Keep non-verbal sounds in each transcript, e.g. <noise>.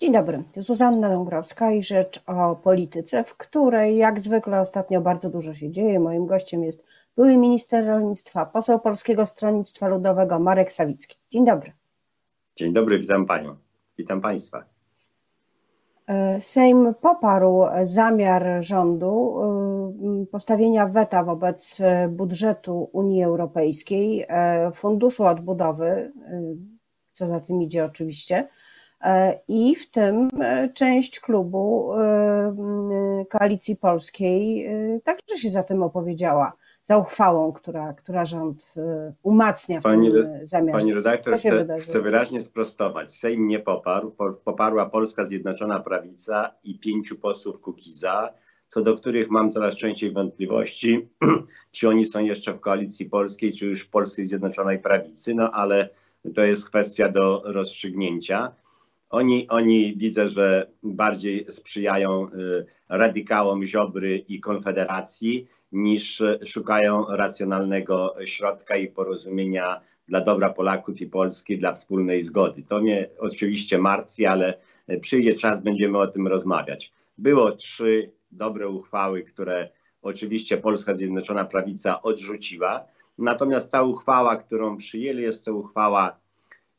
Dzień dobry, Zuzanna Dąbrowska i rzecz o polityce, w której jak zwykle ostatnio bardzo dużo się dzieje. Moim gościem jest były minister rolnictwa, poseł Polskiego Stronnictwa Ludowego Marek Sawicki. Dzień dobry. Dzień dobry, witam panią, witam państwa. E, Sejm poparł zamiar rządu e, postawienia weta wobec budżetu Unii Europejskiej, e, Funduszu Odbudowy, co za tym idzie oczywiście, i w tym część klubu Koalicji Polskiej także się za tym opowiedziała, za uchwałą, która, która rząd umacnia w pani, tym zamiarze. Pani redaktor, chcę, chcę, wyraźnie sprostować. Sejm nie poparł, poparła Polska Zjednoczona Prawica i pięciu posłów Kukiza, co do których mam coraz częściej wątpliwości, <clears throat> czy oni są jeszcze w Koalicji Polskiej, czy już w Polskiej Zjednoczonej Prawicy, no ale to jest kwestia do rozstrzygnięcia. Oni, oni widzę, że bardziej sprzyjają y, radykałom Ziobry i Konfederacji niż szukają racjonalnego środka i porozumienia dla dobra Polaków i Polski, dla wspólnej zgody. To mnie oczywiście martwi, ale przyjdzie czas, będziemy o tym rozmawiać. Było trzy dobre uchwały, które oczywiście Polska Zjednoczona Prawica odrzuciła. Natomiast ta uchwała, którą przyjęli, jest to uchwała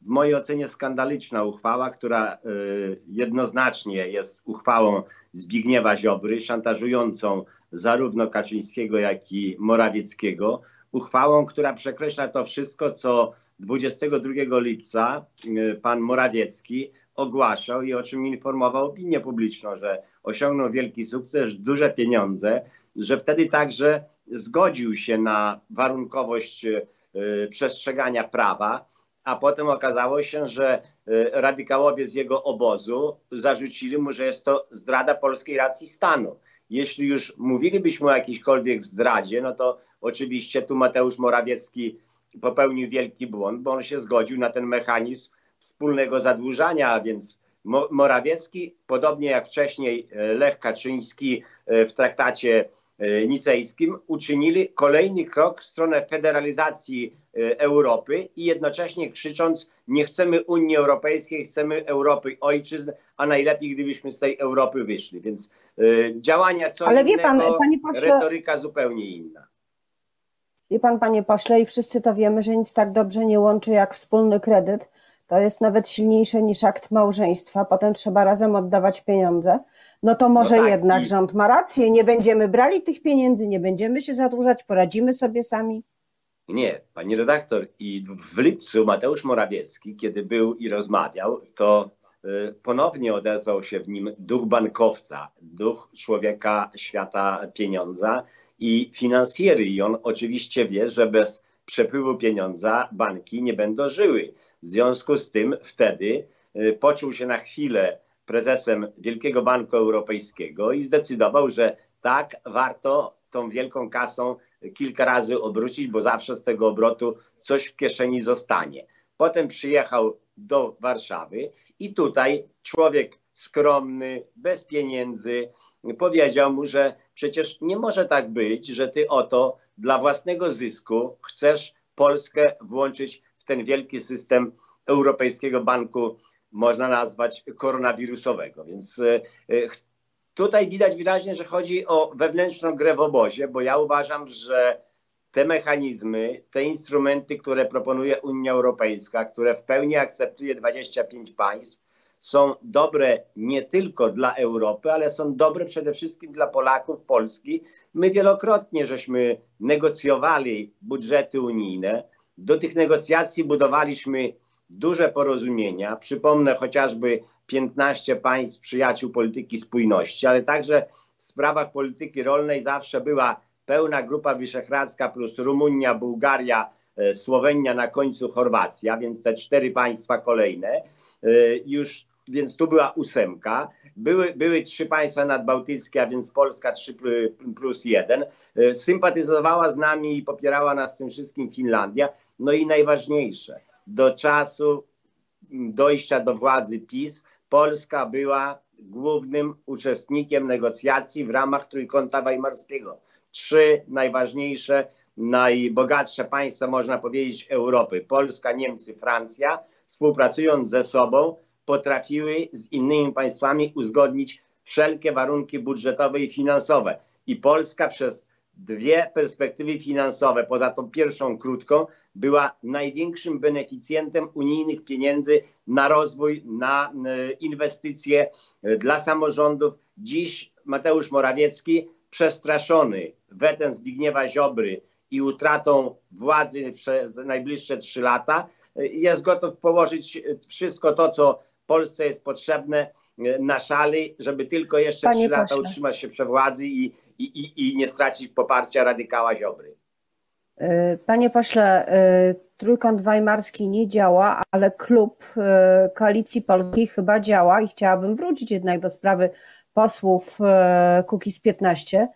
w mojej ocenie skandaliczna uchwała, która y, jednoznacznie jest uchwałą Zbigniewa Ziobry, szantażującą zarówno Kaczyńskiego, jak i Morawieckiego. Uchwałą, która przekreśla to wszystko, co 22 lipca y, pan Morawiecki ogłaszał i o czym informował opinię publiczną, że osiągnął wielki sukces, duże pieniądze, że wtedy także zgodził się na warunkowość y, przestrzegania prawa a potem okazało się, że y, radykałowie z jego obozu zarzucili mu, że jest to zdrada polskiej racji stanu. Jeśli już mówilibyśmy o jakiejśkolwiek zdradzie, no to oczywiście tu Mateusz Morawiecki popełnił wielki błąd, bo on się zgodził na ten mechanizm wspólnego zadłużania, a więc Morawiecki, podobnie jak wcześniej y, Lech Kaczyński y, w traktacie nicejskim uczynili kolejny krok w stronę federalizacji e, Europy i jednocześnie krzycząc nie chcemy Unii Europejskiej, chcemy Europy ojczyzn, a najlepiej gdybyśmy z tej Europy wyszli. Więc y, działania co Ale innego, pan, panie pośle, retoryka zupełnie inna. Wie pan, panie pośle, i wszyscy to wiemy, że nic tak dobrze nie łączy jak wspólny kredyt. To jest nawet silniejsze niż akt małżeństwa. Potem trzeba razem oddawać pieniądze no to może no tak, jednak i... rząd ma rację, nie będziemy brali tych pieniędzy, nie będziemy się zadłużać, poradzimy sobie sami. Nie, pani redaktor, i w lipcu Mateusz Morawiecki, kiedy był i rozmawiał, to y, ponownie odezwał się w nim duch bankowca, duch człowieka świata pieniądza i finansjery. I on oczywiście wie, że bez przepływu pieniądza banki nie będą żyły. W związku z tym wtedy y, poczuł się na chwilę prezesem Wielkiego Banku Europejskiego i zdecydował, że tak, warto tą wielką kasą kilka razy obrócić, bo zawsze z tego obrotu coś w kieszeni zostanie. Potem przyjechał do Warszawy i tutaj człowiek skromny, bez pieniędzy, powiedział mu, że przecież nie może tak być, że ty oto dla własnego zysku chcesz Polskę włączyć w ten wielki system Europejskiego Banku można nazwać koronawirusowego. Więc e, e, tutaj widać wyraźnie, że chodzi o wewnętrzną grę w obozie, bo ja uważam, że te mechanizmy, te instrumenty, które proponuje Unia Europejska, które w pełni akceptuje 25 państw, są dobre nie tylko dla Europy, ale są dobre przede wszystkim dla Polaków, Polski. My wielokrotnie żeśmy negocjowali budżety unijne. Do tych negocjacji budowaliśmy duże porozumienia. Przypomnę chociażby 15 państw przyjaciół polityki spójności, ale także w sprawach polityki rolnej zawsze była pełna grupa wyszehradzka plus Rumunia, Bułgaria, e, Słowenia, na końcu Chorwacja, więc te cztery państwa kolejne. E, już, więc tu była ósemka. Były, były trzy państwa nadbałtyckie, a więc Polska 3 plus 1. E, sympatyzowała z nami i popierała nas tym wszystkim Finlandia. No i najważniejsze – do czasu dojścia do władzy PiS Polska była głównym uczestnikiem negocjacji w ramach Trójkąta Weimarskiego. Trzy najważniejsze, najbogatsze państwa, można powiedzieć, Europy Polska, Niemcy, Francja, współpracując ze sobą, potrafiły z innymi państwami uzgodnić wszelkie warunki budżetowe i finansowe. I Polska przez dwie perspektywy finansowe, poza tą pierwszą krótką, była największym beneficjentem unijnych pieniędzy na rozwój, na e, inwestycje e, dla samorządów. Dziś Mateusz Morawiecki, przestraszony wetem Zbigniewa Ziobry i utratą władzy przez najbliższe trzy lata, e, jest gotów położyć wszystko to, co Polsce jest potrzebne na szali, żeby tylko jeszcze trzy lata utrzymać się przy władzy i, i, i, i nie stracić poparcia radykała Ziobry. Y, panie pośle, y, Trójkąt Weimarski nie działa, ale klub y, Koalicji Polskiej chyba działa i chciałabym wrócić jednak do sprawy posłów Kukiz 15,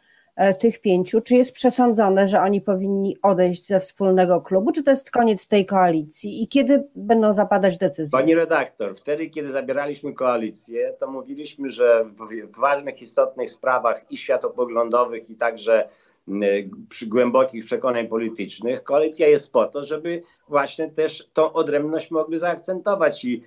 tych pięciu. Czy jest przesądzone, że oni powinni odejść ze wspólnego klubu, czy to jest koniec tej koalicji i kiedy będą zapadać decyzje? Pani redaktor, wtedy kiedy zabieraliśmy koalicję, to mówiliśmy, że w ważnych, istotnych sprawach i światopoglądowych i także przy głębokich przekonań politycznych, koalicja jest po to, żeby właśnie też tą odrębność mogli zaakcentować i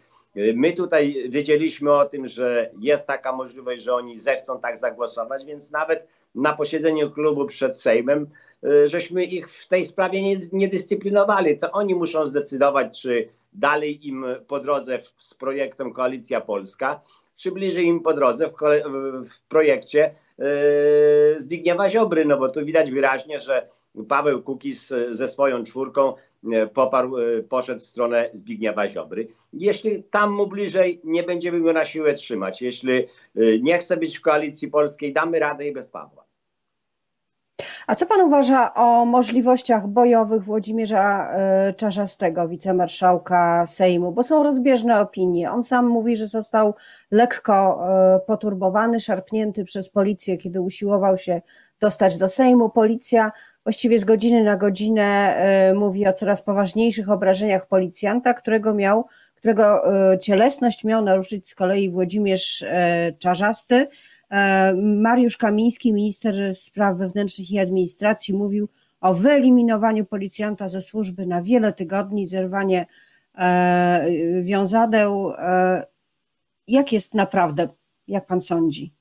My tutaj wiedzieliśmy o tym, że jest taka możliwość, że oni zechcą tak zagłosować, więc nawet na posiedzeniu klubu przed Sejmem, y, żeśmy ich w tej sprawie nie, nie dyscyplinowali. To oni muszą zdecydować, czy dalej im po drodze w, z projektem Koalicja Polska, czy bliżej im po drodze w, w projekcie Yy, Zbigniewa Ziobry, no bo tu widać wyraźnie, że Paweł Kukiz ze swoją czwórką poparł, yy, poszedł w stronę Zbigniewa Ziobry. Jeśli tam mu bliżej, nie będziemy go na siłę trzymać. Jeśli nie chce być w koalicji polskiej, damy radę i bez Pawła. A co pan uważa o możliwościach bojowych Włodzimierza e, Czarzastego, wicemarszałka Sejmu? Bo są rozbieżne opinie. On sam mówi, że został lekko e, poturbowany, szarpnięty przez policję, kiedy usiłował się dostać do Sejmu. Policja właściwie z godziny na godzinę e, mówi o coraz poważniejszych obrażeniach policjanta, którego miał, którego cielesność miał naruszyć z kolei Włodzimierz Czarzasty. E, Mariusz Kamiński, minister spraw wewnętrznych i administracji, mówił o wyeliminowaniu policjanta ze służby na wiele tygodni, zerwanie wiązadeł. Jak jest naprawdę, jak pan sądzi?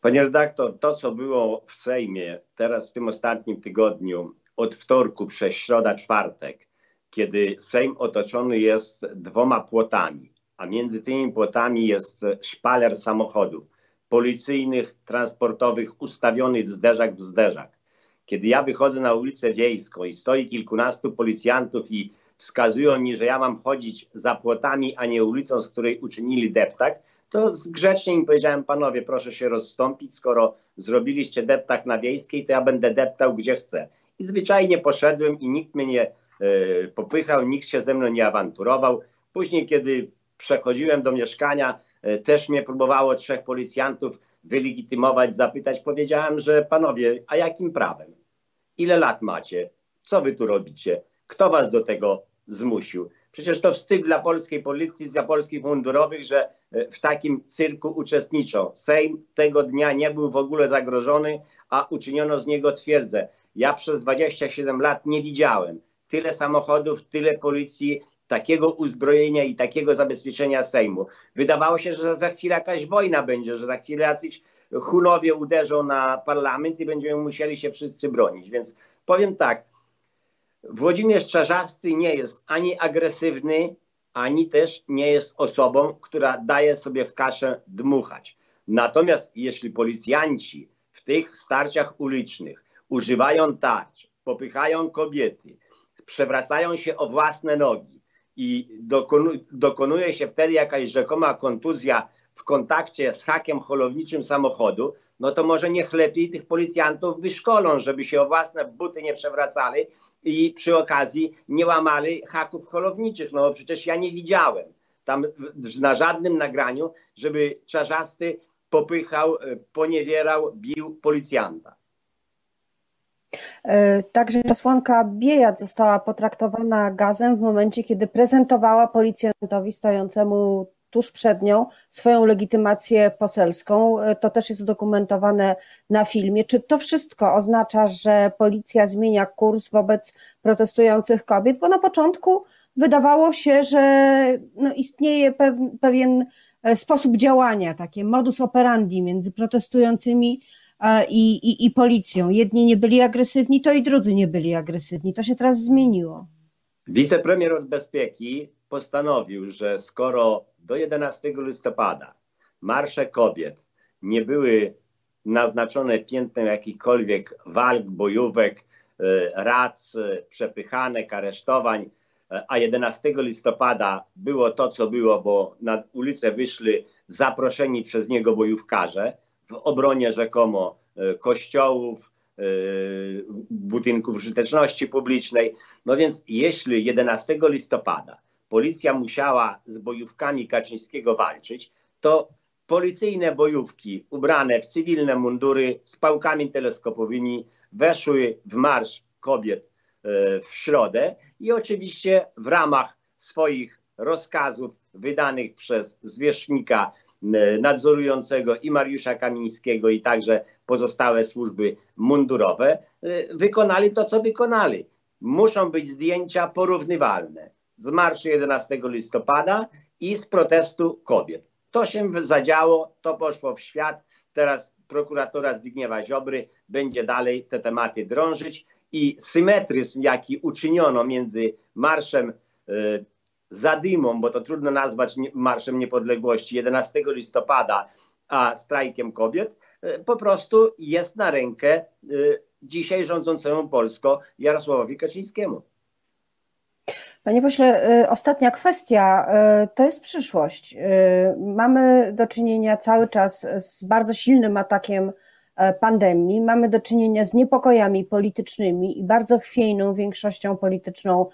Panie redaktor, to co było w Sejmie teraz w tym ostatnim tygodniu, od wtorku przez środa, czwartek, kiedy Sejm otoczony jest dwoma płotami, a między tymi płotami jest szpaler samochodów policyjnych, transportowych ustawionych zderzak w zderzak. Kiedy ja wychodzę na ulicę wiejską i stoi kilkunastu policjantów i wskazują mi, że ja mam chodzić za płotami, a nie ulicą, z której uczynili deptak, to grzecznie im powiedziałem, panowie, proszę się rozstąpić, skoro zrobiliście deptak na wiejskiej, to ja będę deptał gdzie chcę. I zwyczajnie poszedłem i nikt mnie nie y, popychał, nikt się ze mną nie awanturował. Później, kiedy przechodziłem do mieszkania, E, też mnie próbowało trzech policjantów wylegitymować, zapytać. Powiedziałem, że panowie, a jakim prawem? Ile lat macie? Co wy tu robicie? Kto was do tego zmusił? Przecież to wstyd dla polskiej policji, dla polskich mundurowych, że e, w takim cyrku uczestniczą. Sejm tego dnia nie był w ogóle zagrożony, a uczyniono z niego twierdzę. Ja przez 27 lat nie widziałem tyle samochodów, tyle policji, takiego uzbrojenia i takiego zabezpieczenia Sejmu. Wydawało się, że za chwilę jakaś wojna będzie, że za chwilę jacyś Hunowie uderzą na parlament i będziemy musieli się wszyscy bronić. Więc powiem tak, Włodzimierz Czarzasty nie jest ani agresywny, ani też nie jest osobą, która daje sobie w kaszę dmuchać. Natomiast jeśli policjanci w tych starciach ulicznych używają tarcz, popychają kobiety, przewracają się o własne nogi, i dokonu, dokonuje się wtedy jakaś rzekoma kontuzja w kontakcie z hakiem holowniczym samochodu, no to może niech lepiej tych policjantów wyszkolą, żeby się o własne buty nie przewracali i przy okazji nie łamali haków holowniczych. No bo przecież ja nie widziałem tam na żadnym nagraniu, żeby czarzasty popychał, poniewierał, bił policjanta. E, także posłanka Biejat została potraktowana gazem w momencie, kiedy prezentowała policjantowi stojącemu tuż przed nią swoją legitymację poselską. E, to też jest udokumentowane na filmie. Czy to wszystko oznacza, że policja zmienia kurs wobec protestujących kobiet? Bo na początku wydawało się, że no, istnieje pewien e, sposób działania, takie modus operandi między protestującymi i, i, i policją. Jedni nie byli agresywni, to i drudzy nie byli agresywni. To się teraz zmieniło. Wicepremier od bezpieki postanowił, że skoro do 11 listopada marsze kobiet nie były naznaczone piętnem jakichkolwiek walk, bojówek, e, rac, e, przepychanek, aresztowań, e, a 11 listopada było to, co było, bo na ulicę wyszli zaproszeni przez niego bojówkarze w obronie rzekomo kościołów, budynków użyteczności publicznej. No więc jeśli 11 listopada policja musiała z bojówkami Kaczyńskiego walczyć, to policyjne bojówki ubrane w cywilne mundury z pałkami teleskopowymi weszły w marsz kobiet e, w środę i oczywiście w ramach swoich rozkazów wydanych przez zwierzchnika e, nadzorującego i Mariusza Kamińskiego i także pozostałe służby mundurowe e, wykonali to, co wykonali. Muszą być zdjęcia porównywalne z marszu 11 listopada i z protestu kobiet. To się zadziało, to poszło w świat. Teraz prokuratora Zbigniewa Ziobry będzie dalej te tematy drążyć i symetryzm, jaki uczyniono między marszem y, zadymą, bo to trudno nazwać Marszem Niepodległości 11 listopada, a strajkiem kobiet, y, po prostu jest na rękę y, dzisiaj rządzącemu Polską Jarosławowi Kaczyńskiemu. Panie pośle, y, ostatnia kwestia y, to jest przyszłość. Y, mamy do czynienia cały czas z bardzo silnym atakiem pandemii, mamy do czynienia z niepokojami politycznymi i bardzo chwiejną większością polityczną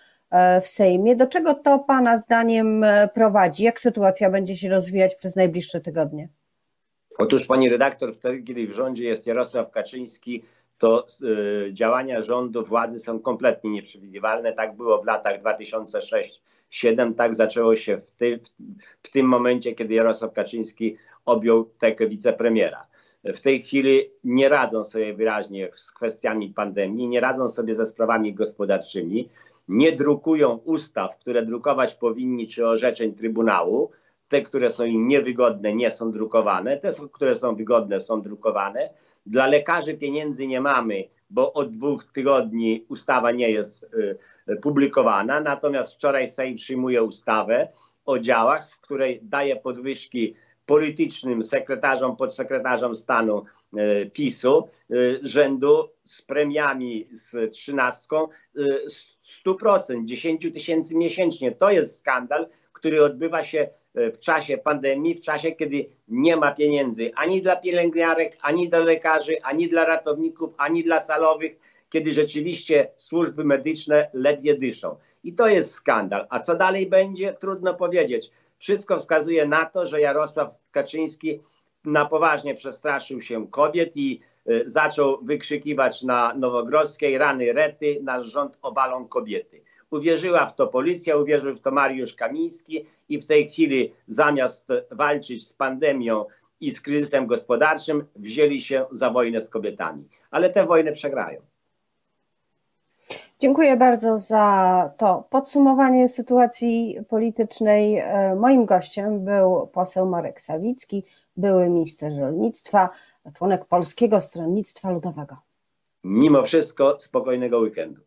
w Sejmie. Do czego to Pana zdaniem prowadzi? Jak sytuacja będzie się rozwijać przez najbliższe tygodnie? Otóż Pani redaktor, wtedy kiedy w rządzie jest Jarosław Kaczyński, to y, działania rządu, władzy są kompletnie nieprzewidywalne. Tak było w latach 2006-2007, tak zaczęło się w, ty, w, tym momencie, kiedy Jarosław Kaczyński objął tekę wicepremiera. W tej chwili nie radzą sobie wyraźnie z kwestiami pandemii, nie radzą sobie ze sprawami gospodarczymi, nie drukują ustaw, które drukować powinni, czy orzeczeń Trybunału. Te, które są im niewygodne, nie są drukowane, te, które są wygodne, są drukowane. Dla lekarzy pieniędzy nie mamy, bo od dwóch tygodni ustawa nie jest y, publikowana. Natomiast wczoraj Sejm przyjmuje ustawę o działach, w której daje podwyżki politycznym sekretarzom, podsekretarzom stanu y, PiSu y, rzędu z premiami z trzynastką 100%, 10 tysięcy miesięcznie. To jest skandal, który odbywa się w czasie pandemii, w czasie, kiedy nie ma pieniędzy ani dla pielęgniarek, ani dla lekarzy, ani dla ratowników, ani dla salowych, kiedy rzeczywiście służby medyczne ledwie dyszą. I to jest skandal. A co dalej będzie, trudno powiedzieć. Wszystko wskazuje na to, że Jarosław Kaczyński na poważnie przestraszył się kobiet i y, zaczął wykrzykiwać na Nowogrodzkiej rany rety, nasz rząd obalą kobiety. Uwierzyła w to policja, uwierzył w to Mariusz Kamiński i w tej chwili zamiast walczyć z pandemią i z kryzysem gospodarczym, wzięli się za wojnę z kobietami. Ale tę wojnę przegrają. Dziękuję bardzo za to podsumowanie sytuacji politycznej. E, moim gościem był poseł Marek Sawicki, były minister rolnictwa, członek Polskiego Stronnictwa Ludowego. Mimo wszystko spokojnego weekendu.